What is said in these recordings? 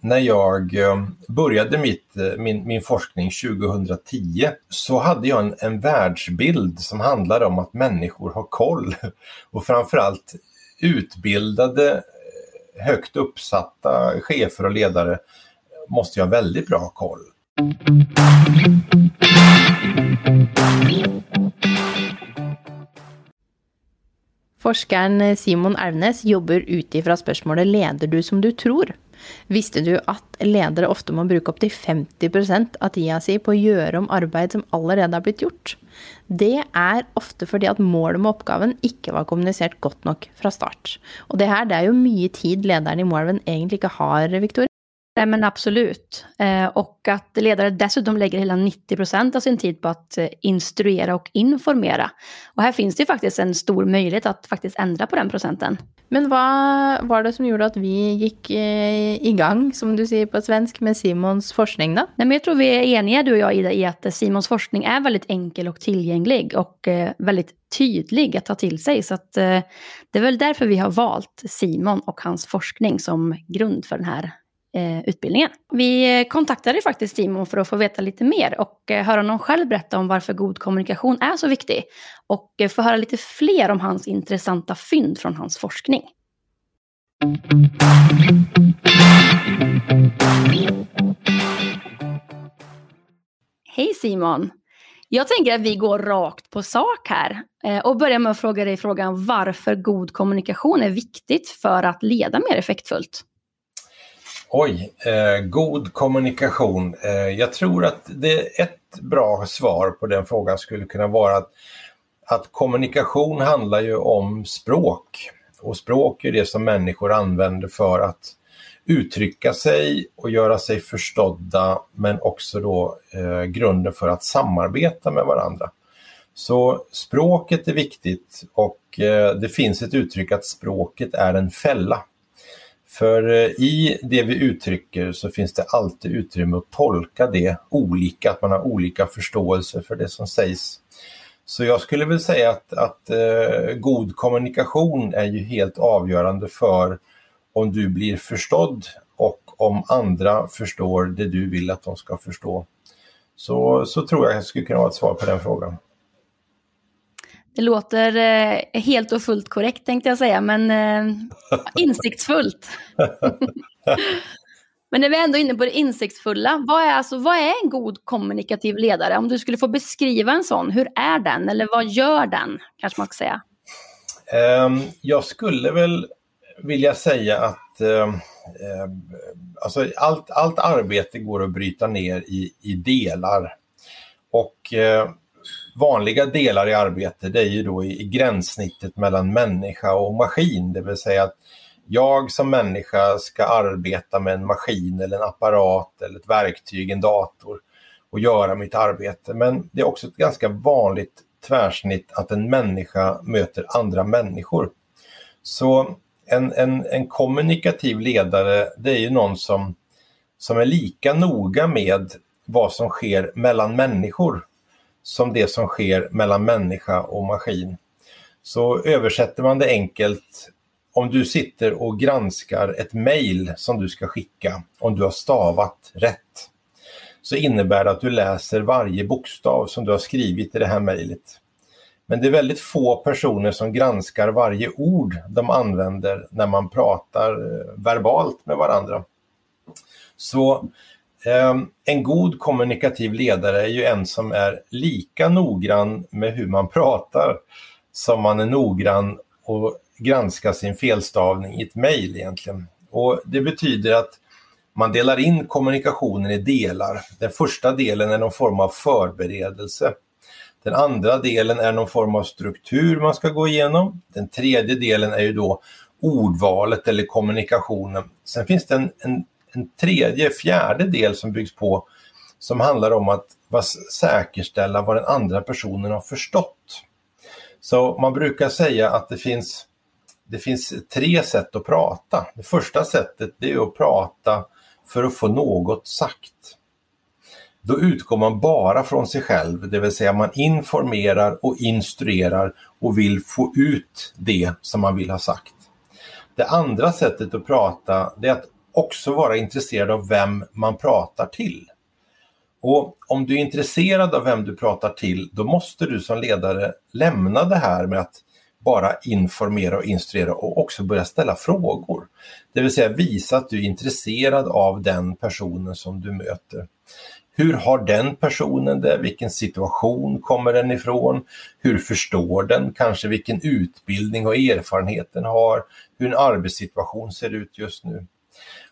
när jag eh, började mitt, eh, min, min forskning 2010 så hade jag en, en världsbild som handlade om att människor har koll och framförallt utbildade eh, högt uppsatta chefer och ledare måste ju ha väldigt bra koll. Forskeren eh, Simon Elvnes jobber ut ifra spørsmålet 'Leder du som du tror'? Visste du at ledere ofte må bruke opptil 50% av tida si på å gjøre om arbeid som allerede har blitt gjort? Det er ofte fordi at målet med oppgaven ikke var kommunisert godt nok fra start. Og det her det er jo mye tid lederen i Moelven egentlig ikke har, Victoria. Nej men absolut. Eh, och att ledare dessutom lägger hela 90% av sin tid på att eh, instruera och informera. Och här finns det faktiskt en stor möjlighet att faktiskt ändra på den procenten. Men vad var det som gjorde att vi gick eh, igång, som du säger på svensk, med Simons forskning då? Nej, men jag tror vi är eniga du och jag Ida i att Simons forskning är väldigt enkel och tillgänglig och väldigt tydlig att ta till sig. Så att, det är väl därför vi har valt Simon och hans forskning som grund för den här eh, utbildningen. Vi eh, kontaktade faktiskt Simon för att få veta lite mer och eh, höra honom själv berätta om varför god kommunikation är så viktig. Och eh, få höra lite fler om hans intressanta fynd från hans forskning. Hej Simon! Jag tänker att vi går rakt på sak här och börjar med att fråga dig frågan varför god kommunikation är viktigt för att leda mer effektfullt. Oj, eh, god kommunikation. Eh, jag tror att det ett bra svar på den frågan skulle kunna vara att, att kommunikation handlar ju om språk. Och språk är det som människor använder för att uttrycka sig och göra sig förstådda men också då eh, grunden för att samarbeta med varandra. Så språket är viktigt och eh, det finns ett uttryck att språket är en fälla. För eh, i det vi uttrycker så finns det alltid utrymme att tolka det olika, att man har olika förståelse för det som sägs. Så jag skulle väl säga att, att eh, god kommunikation är ju helt avgörande för om du blir förstådd och om andra förstår det du vill att de ska förstå. Så, så tror jag att jag skulle kunna ha ett svar på den frågan. Det låter eh, helt och fullt korrekt tänkte jag säga, men eh, insiktsfullt. men när vi är ändå inne på det insiktsfulla, vad är, alltså, vad är en god kommunikativ ledare? Om du skulle få beskriva en sån, hur är den eller vad gör den? Kanske man ska säga. Um, jag skulle väl vilja säga att uh, alltså allt, allt arbete går att bryta ner i, i delar. Och uh, vanliga delar i arbete det är ju då i, gränssnittet mellan människa och maskin, det vill säga att jag som människa ska arbeta med en maskin eller en apparat eller ett verktyg, en dator och göra mitt arbete. Men det är också ett ganska vanligt tvärsnitt att en människa möter andra människor. Så en, en, en kommunikativ ledare det är ju någon som, som är lika noga med vad som sker mellan människor som det som sker mellan människa och maskin. Så översätter man det enkelt, om du sitter och granskar ett mejl som du ska skicka, om du har stavat rätt, så innebär det att du läser varje bokstav som du har skrivit i det här mejlet. Men det är väldigt få personer som granskar varje ord de använder när man pratar eh, verbalt med varandra. Så Ehm, en god kommunikativ ledare är ju en som är lika noggrann med hur man pratar som man är noggrann och granska sin felstavning i ett mejl egentligen. Och det betyder att man delar in kommunikationen i delar. Den första delen är någon form av förberedelse. Den andra delen är någon form av struktur man ska gå igenom. Den tredje delen är ju då ordvalet eller kommunikationen. Sen finns det en, en en tredje, fjärde del som byggs på som handlar om att säkerställa vad den andra personen har förstått. Så man brukar säga att det finns, det finns tre sätt att prata. Det första sättet det är att prata för att få något sagt. Då utgår man bara från sig själv, det vill säga man informerar och instruerar och vill få ut det som man vill ha sagt. Det andra sättet att prata det är att också vara intresserad av vem man pratar till. Och om du är intresserad av vem du pratar till, då måste du som ledare lämna det här med att bara informera och instruera och också börja ställa frågor. Det vill säga visa att du är intresserad av den personen som du möter. Hur har den personen det? Vilken situation kommer den ifrån? Hur förstår den? Kanske vilken utbildning och erfarenhet den har? Hur en arbetssituation ser ut just nu?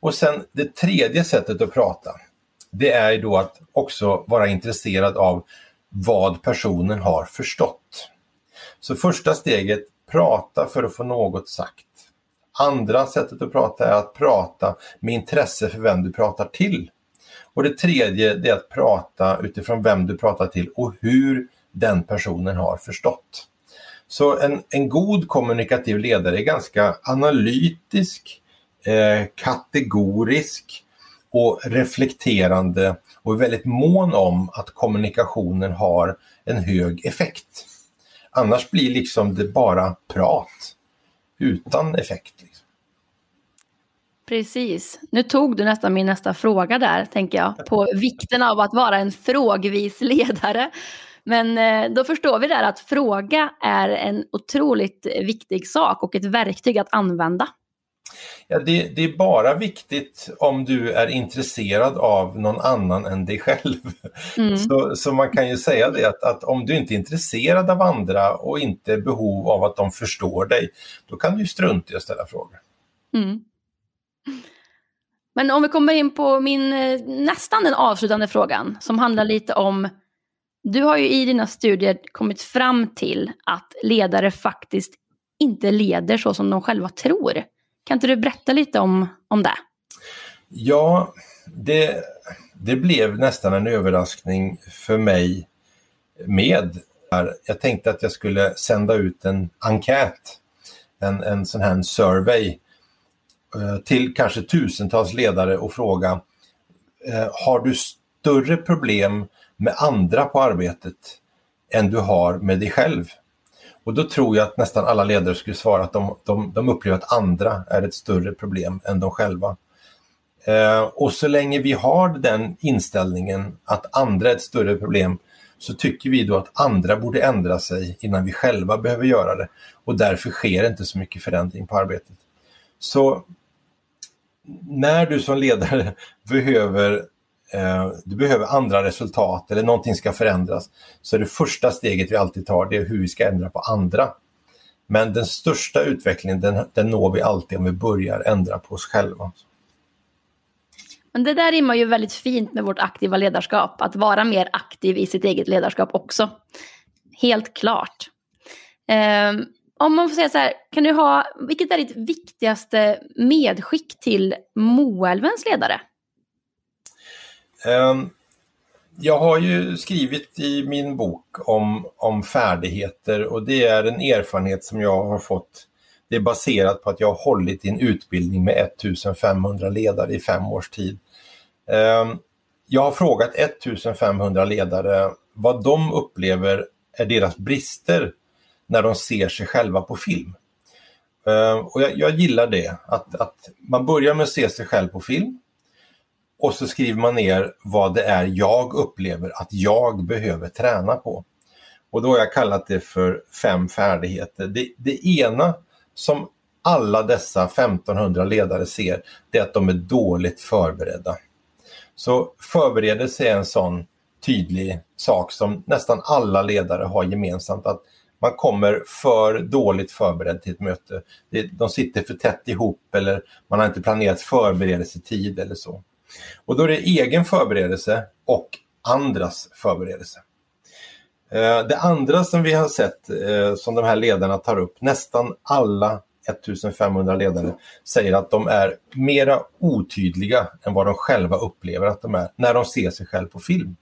Och sen det tredje sättet att prata, det är då att också vara intresserad av vad personen har förstått. Så första steget, prata för att få något sagt. Andra sättet att prata är att prata med intresse för vem du pratar till. Och det tredje det är att prata utifrån vem du pratar till och hur den personen har förstått. Så en, en god kommunikativ ledare är ganska analytisk, eh, kategorisk och reflekterande och är väldigt mån om att kommunikationen har en hög effekt. Annars blir liksom det bara prat utan effekt. Liksom. Precis. Nu tog du nästan min nästa fråga där, tänker jag, på vikten av att vara en frågvis ledare. Men eh, då förstår vi där att fråga är en otroligt viktig sak och ett verktyg att använda. Ja, det, det, är bara viktigt om du är intresserad av någon annan än dig själv. Mm. Så, så man kan ju säga det att, att, om du inte är intresserad av andra och inte behov av att de förstår dig, då kan du strunta i att ställa frågor. Mm. Men om vi kommer in på min eh, nästan den avslutande frågan som handlar lite om du har ju i dina studier kommit fram till att ledare faktiskt inte leder så som de själva tror. Kan inte du berätta lite om, om det? Ja, det, det blev nästan en överraskning för mig med. Jag tänkte att jag skulle sända ut en enkät, en, en sån här survey eh, till kanske tusentals ledare och fråga eh, Har du större problem med andra på arbetet än du har med dig själv? Och då tror jag att nästan alla ledare skulle svara att de, de, de upplever att andra är ett större problem än de själva. Eh, och så länge vi har den inställningen att andra är ett större problem så tycker vi då att andra borde ändra sig innan vi själva behöver göra det. Och därför sker inte så mycket förändring på arbetet. Så när du som ledare behöver Eh, du behöver andra resultat eller någonting ska förändras, så är det första steget vi alltid tar, det är hur vi ska ändra på andra. Men den största utvecklingen, den, den når vi alltid om vi börjar ändra på oss själva. Men det där rimmar ju väldigt fint med vårt aktiva ledarskap, att vara mer aktiv i sitt eget ledarskap också. Helt klart. Um, om man får säga så här, kan du ha, vilket är ditt viktigaste medskick till Moälvens ledare? Ehm, jag har ju skrivit i min bok om, om färdigheter och det är en erfarenhet som jag har fått. Det är baserat på att jag har hållit i en utbildning med 1500 ledare i fem års tid. Ehm, jag har frågat 1500 ledare vad de upplever är deras brister när de ser sig själva på film. Ehm, och jag, jag gillar det, att, att man börjar med att se sig själv på film och så skriver man ner vad det är jag upplever att jag behöver träna på. Och då har jag kallat det för fem färdigheter. Det, det ena som alla dessa 1500 ledare ser, det är att de är dåligt förberedda. Så förberedelse är en sån tydlig sak som nästan alla ledare har gemensamt. att man kommer för dåligt förberedd till ett möte. De sitter för tätt ihop eller man har inte planerat förberedelsetid eller så. Och då är det egen förberedelse och andras förberedelse. Eh, det andra som vi har sett eh, som de här ledarna tar upp, nästan alla 1500 ledare säger att de är mera otydliga än vad de själva upplever att de är när de ser sig själv på film.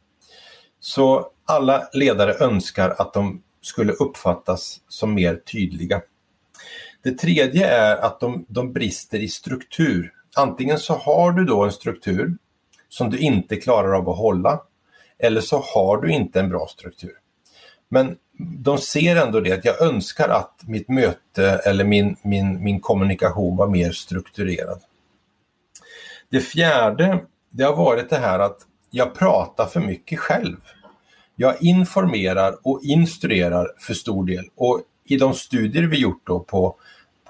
Så alla ledare önskar att de skulle uppfattas som mer tydliga. Det tredje är att de, de brister i struktur. Antingen så har du då en struktur som du inte klarar av att hålla eller så har du inte en bra struktur. Men de ser ändå det att jag önskar att mitt möte eller min, min, min kommunikation var mer strukturerad. Det fjärde, det har varit det här att jag pratar för mycket själv. Jag informerar och instruerar för stor del. Och i de studier vi gjort då på,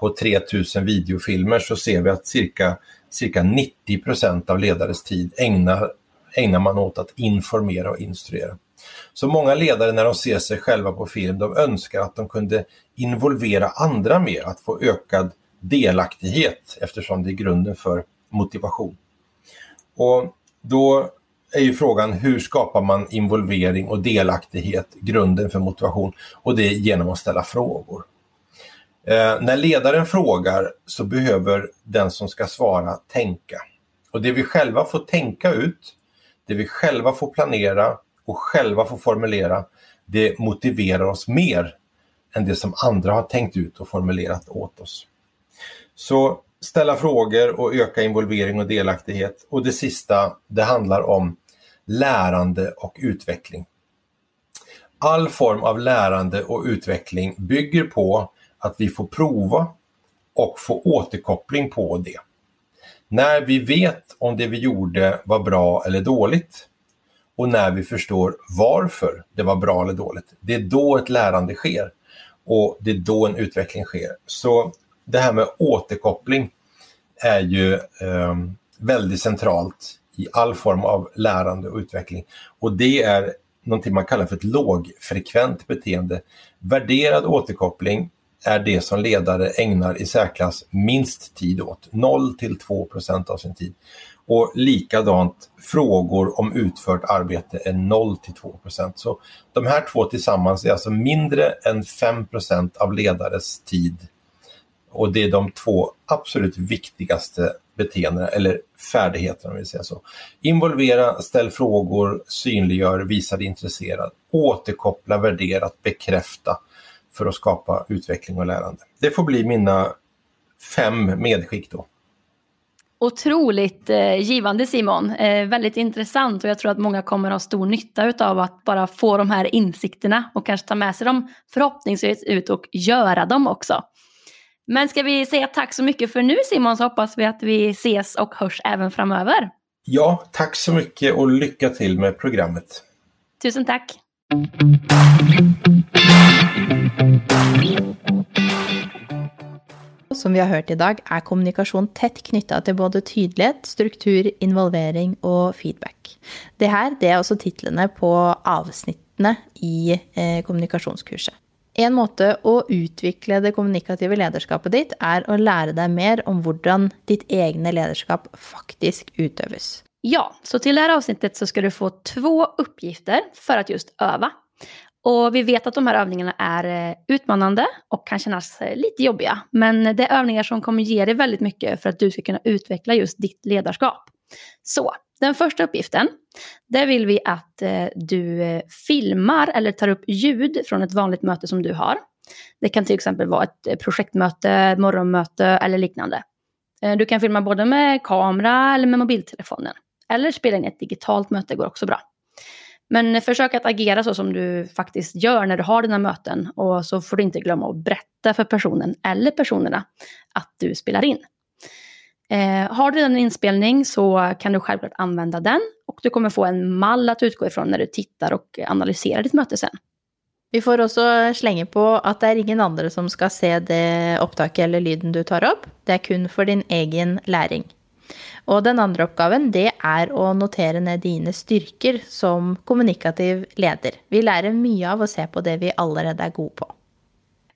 på 3000 videofilmer så ser vi att cirka, cirka 90% av ledares tid ägnar, ägnar man åt att informera och instruera. Så många ledare när de ser sig själva på film, de önskar att de kunde involvera andra mer, att få ökad delaktighet eftersom det är grunden för motivation. Och då är ju frågan hur skapar man involvering och delaktighet, grunden för motivation och det är genom att ställa frågor. Eh, när ledaren frågar så behöver den som ska svara tänka. Och det vi själva får tänka ut, det vi själva får planera och själva får formulera, det motiverar oss mer än det som andra har tänkt ut och formulerat åt oss. Så ställa frågor och öka involvering och delaktighet. Och det sista, det handlar om lärande och utveckling. All form av lärande och utveckling bygger på att vi får prova och få återkoppling på det. När vi vet om det vi gjorde var bra eller dåligt och när vi förstår varför det var bra eller dåligt, det är då ett lärande sker och det är då en utveckling sker. Så det här med återkoppling är ju eh, väldigt centralt i all form av lärande och utveckling. Och det är någonting man kallar för ett lågfrekvent beteende. Värderad återkoppling är det som ledare ägnar i särklass minst tid åt, 0 till 2 procent av sin tid. Och likadant frågor om utfört arbete är 0 till 2 Så de här två tillsammans är alltså mindre än 5 procent av ledares tid. Och det är de två absolut viktigaste beteendena eller färdigheterna om vi säger så. Involvera, ställ frågor, synliggör, visa dig intresserad, återkoppla, värdera, bekräfta för att skapa utveckling och lärande. Det får bli mina fem medskick då. Otroligt eh, givande Simon, eh, väldigt intressant och jag tror att många kommer ha stor nytta av att bara få de här insikterna och kanske ta med sig dem förhoppningsvis ut och göra dem också. Men ska vi säga tack så mycket för nu Simon så hoppas vi att vi ses och hörs även framöver. Ja, tack så mycket och lycka till med programmet. Tusen tack. Som vi har hört idag är kommunikation tätt knyttet till både tydlighet, struktur, involvering och feedback. Det här det är också titlarna på avsnitten i eh, kommunikationskurset. En måte att utveckla det kommunikativa ledarskapet ditt är att lära dig mer om hur ditt egna ledarskap faktiskt utövas. Ja, så till det här avsnittet så ska du få två uppgifter för att just öva. Och vi vet att de här övningarna är eh, utmanande och kan kännas eh, lite jobbiga. Men det är övningar som kommer ge dig väldigt mycket för att du ska kunna utveckla just ditt ledarskap. Så den första uppgiften, där vill vi att eh, du filmar eller tar upp ljud från ett vanligt möte som du har. Det kan till exempel vara ett projektmöte, morgonmöte eller liknande. Du kan filma både med kamera eller med mobiltelefonen. Eller spela in ett digitalt möte går också bra. Men försök att agera så som du faktiskt gör när du har dina möten. Och så får du inte glömma att berätta för personen eller personerna att du spelar in. Eh, har du en inspelning så kan du självklart använda den och du kommer få en mall att utgå ifrån när du tittar och analyserar ditt möte sen. Vi får också slänga på att det är ingen andra som ska se det upptaget eller lyden du tar upp. Det är kun för din egen läring. Og den andra oppgaven det är att notera ned dina styrkor som kommunikativ ledare. Vi lär mycket av att se på det vi redan är gode på.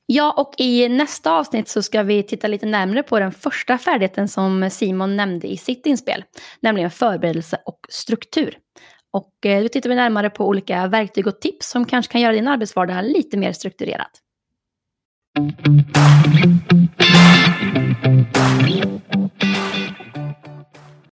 Ja, och i nästa avsnitt så ska vi titta lite närmare på den första färdigheten som Simon nämnde i sitt inspel, nämligen förberedelse och struktur. Och eh, då tittar vi närmare på olika verktyg och tips som kanske kan göra din arbetsvardag lite mer strukturerad.